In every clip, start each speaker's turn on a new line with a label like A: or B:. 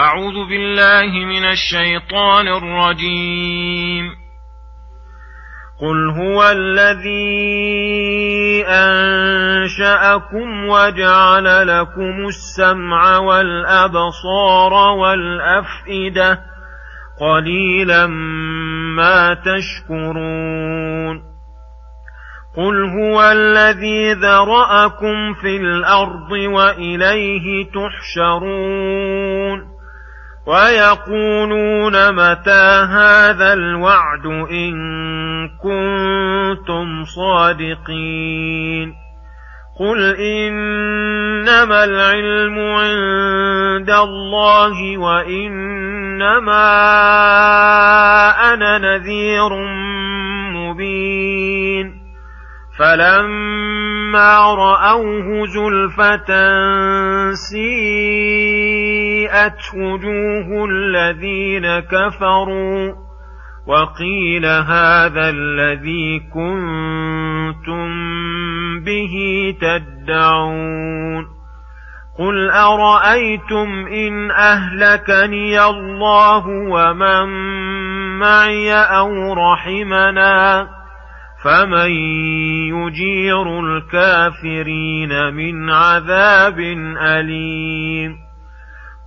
A: أعوذ بالله من الشيطان الرجيم. قل هو الذي أنشأكم وجعل لكم السمع والأبصار والأفئدة قليلا ما تشكرون. قل هو الذي ذرأكم في الأرض وإليه تحشرون. ويقولون متى هذا الوعد إن كنتم صادقين قل إنما العلم عند الله وإنما أنا نذير مبين فلما رأوه زلفة سيئت وجوه الذين كفروا وقيل هذا الذي كنتم به تدعون قل أرأيتم إن أهلكني الله ومن معي أو رحمنا فمن يجير الكافرين من عذاب أليم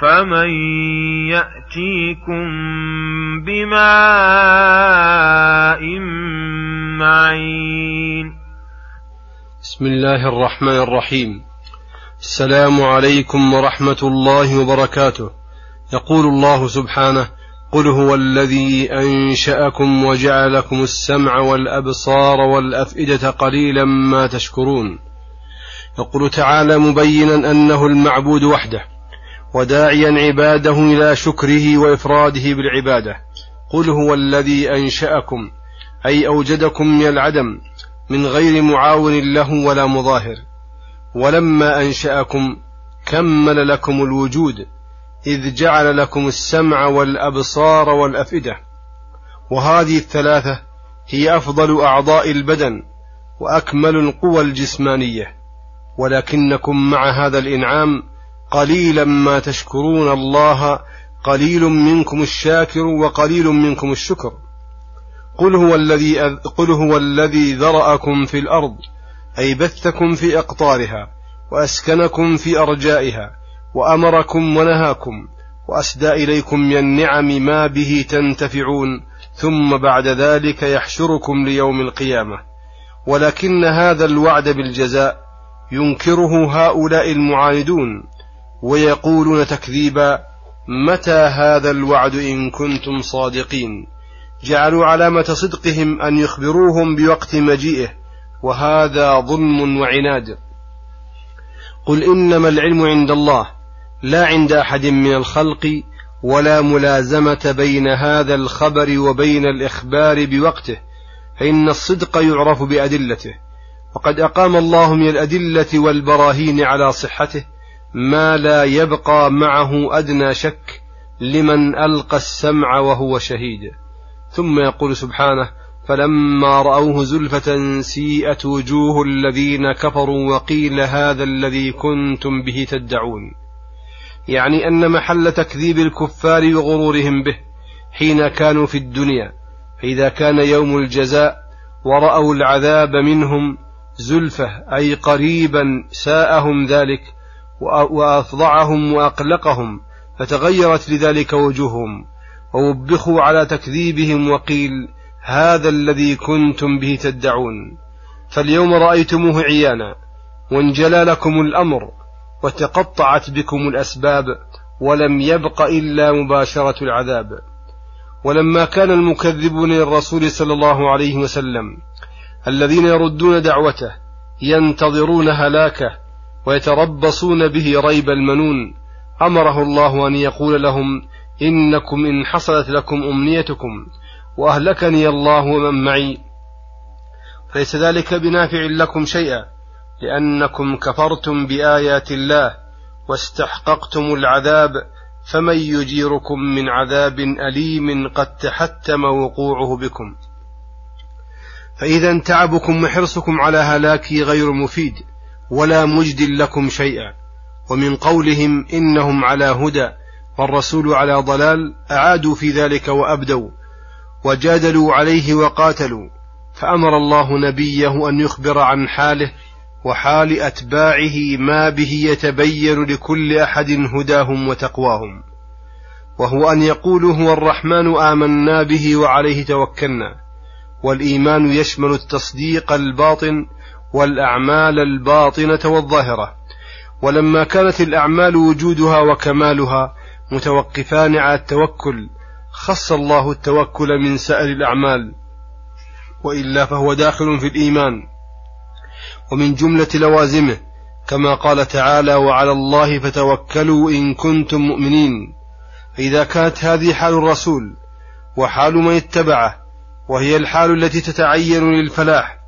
A: فمن يأتيكم بماء معين
B: بسم الله الرحمن الرحيم. السلام عليكم ورحمة الله وبركاته. يقول الله سبحانه قل هو الذي أنشأكم وجعل لكم السمع والأبصار والأفئدة قليلا ما تشكرون. يقول تعالى مبينا أنه المعبود وحده. وداعيا عباده إلى شكره وإفراده بالعبادة. قل هو الذي أنشأكم أي أوجدكم من العدم من غير معاون له ولا مظاهر. ولما أنشأكم كمل لكم الوجود إذ جعل لكم السمع والأبصار والأفئدة. وهذه الثلاثة هي أفضل أعضاء البدن وأكمل القوى الجسمانية. ولكنكم مع هذا الإنعام قليلا ما تشكرون الله قليل منكم الشاكر وقليل منكم الشكر. قل هو الذي قل هو الذي ذرأكم في الأرض أي بثكم في أقطارها وأسكنكم في أرجائها وأمركم ونهاكم وأسدى إليكم من النعم ما به تنتفعون ثم بعد ذلك يحشركم ليوم القيامة. ولكن هذا الوعد بالجزاء ينكره هؤلاء المعاندون ويقولون تكذيبا متى هذا الوعد إن كنتم صادقين؟ جعلوا علامة صدقهم أن يخبروهم بوقت مجيئه وهذا ظلم وعناد. قل إنما العلم عند الله لا عند أحد من الخلق ولا ملازمة بين هذا الخبر وبين الإخبار بوقته فإن الصدق يعرف بأدلته. وقد أقام الله من الأدلة والبراهين على صحته ما لا يبقى معه أدنى شك لمن ألقى السمع وهو شهيد. ثم يقول سبحانه فلما رأوه زلفة سيئت وجوه الذين كفروا وقيل هذا الذي كنتم به تدعون. يعني أن محل تكذيب الكفار وغرورهم به حين كانوا في الدنيا. فإذا كان يوم الجزاء ورأوا العذاب منهم زلفة أي قريبا ساءهم ذلك وأفضعهم وأقلقهم فتغيرت لذلك وجوههم ووبخوا على تكذيبهم وقيل هذا الذي كنتم به تدعون. فاليوم رأيتموه عيانا وانجلى لكم الأمر وتقطعت بكم الأسباب ولم يبق إلا مباشرة العذاب. ولما كان المكذبون للرسول صلى الله عليه وسلم الذين يردون دعوته ينتظرون هلاكه ويتربصون به ريب المنون. أمره الله أن يقول لهم إنكم إن حصلت لكم أمنيتكم وأهلكني الله ومن معي. ليس ذلك بنافع لكم شيئا لأنكم كفرتم بآيات الله واستحققتم العذاب فمن يجيركم من عذاب أليم قد تحتم وقوعه بكم. فإذا تعبكم وحرصكم على هلاكي غير مفيد. ولا مجد لكم شيئا. ومن قولهم إنهم على هدى والرسول على ضلال أعادوا في ذلك وأبدوا وجادلوا عليه وقاتلوا. فأمر الله نبيه أن يخبر عن حاله وحال أتباعه ما به يتبين لكل أحد هداهم وتقواهم. وهو أن يقولوا هو الرحمن آمنا به وعليه توكلنا. والإيمان يشمل التصديق الباطن والأعمال الباطنة والظاهرة. ولما كانت الأعمال وجودها وكمالها متوقفان على التوكل خص الله التوكل من سائر الأعمال وإلا فهو داخل في الإيمان. ومن جملة لوازمه كما قال تعالى وعلى الله فتوكلوا إن كنتم مؤمنين فإذا كانت هذه حال الرسول وحال من اتبعه وهي الحال التي تتعين للفلاح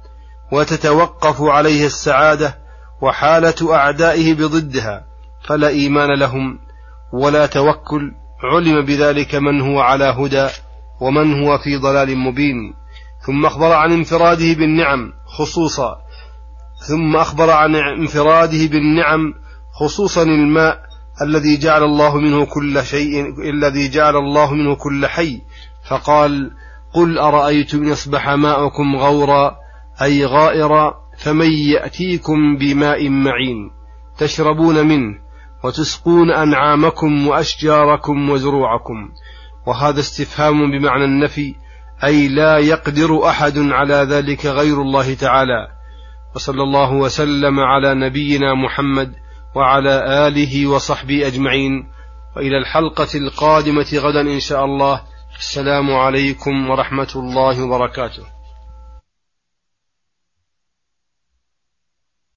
B: وتتوقف عليها السعادة وحالة أعدائه بضدها فلا إيمان لهم ولا توكل علم بذلك من هو على هدى ومن هو في ضلال مبين. ثم أخبر عن انفراده بالنعم خصوصا ثم أخبر عن انفراده بالنعم خصوصا الماء الذي جعل الله منه كل شيء الذي جعل الله منه كل حي. فقال قل أرأيتم إن أصبح ماؤكم غورا؟ أي غائرا فمن يأتيكم بماء معين تشربون منه وتسقون أنعامكم وأشجاركم وزروعكم. وهذا استفهام بمعنى النفي أي لا يقدر أحد على ذلك غير الله تعالى. وصلى الله وسلم على نبينا محمد وعلى آله وصحبه أجمعين. وإلى الحلقة القادمة غدا إن شاء الله. السلام عليكم ورحمة الله وبركاته.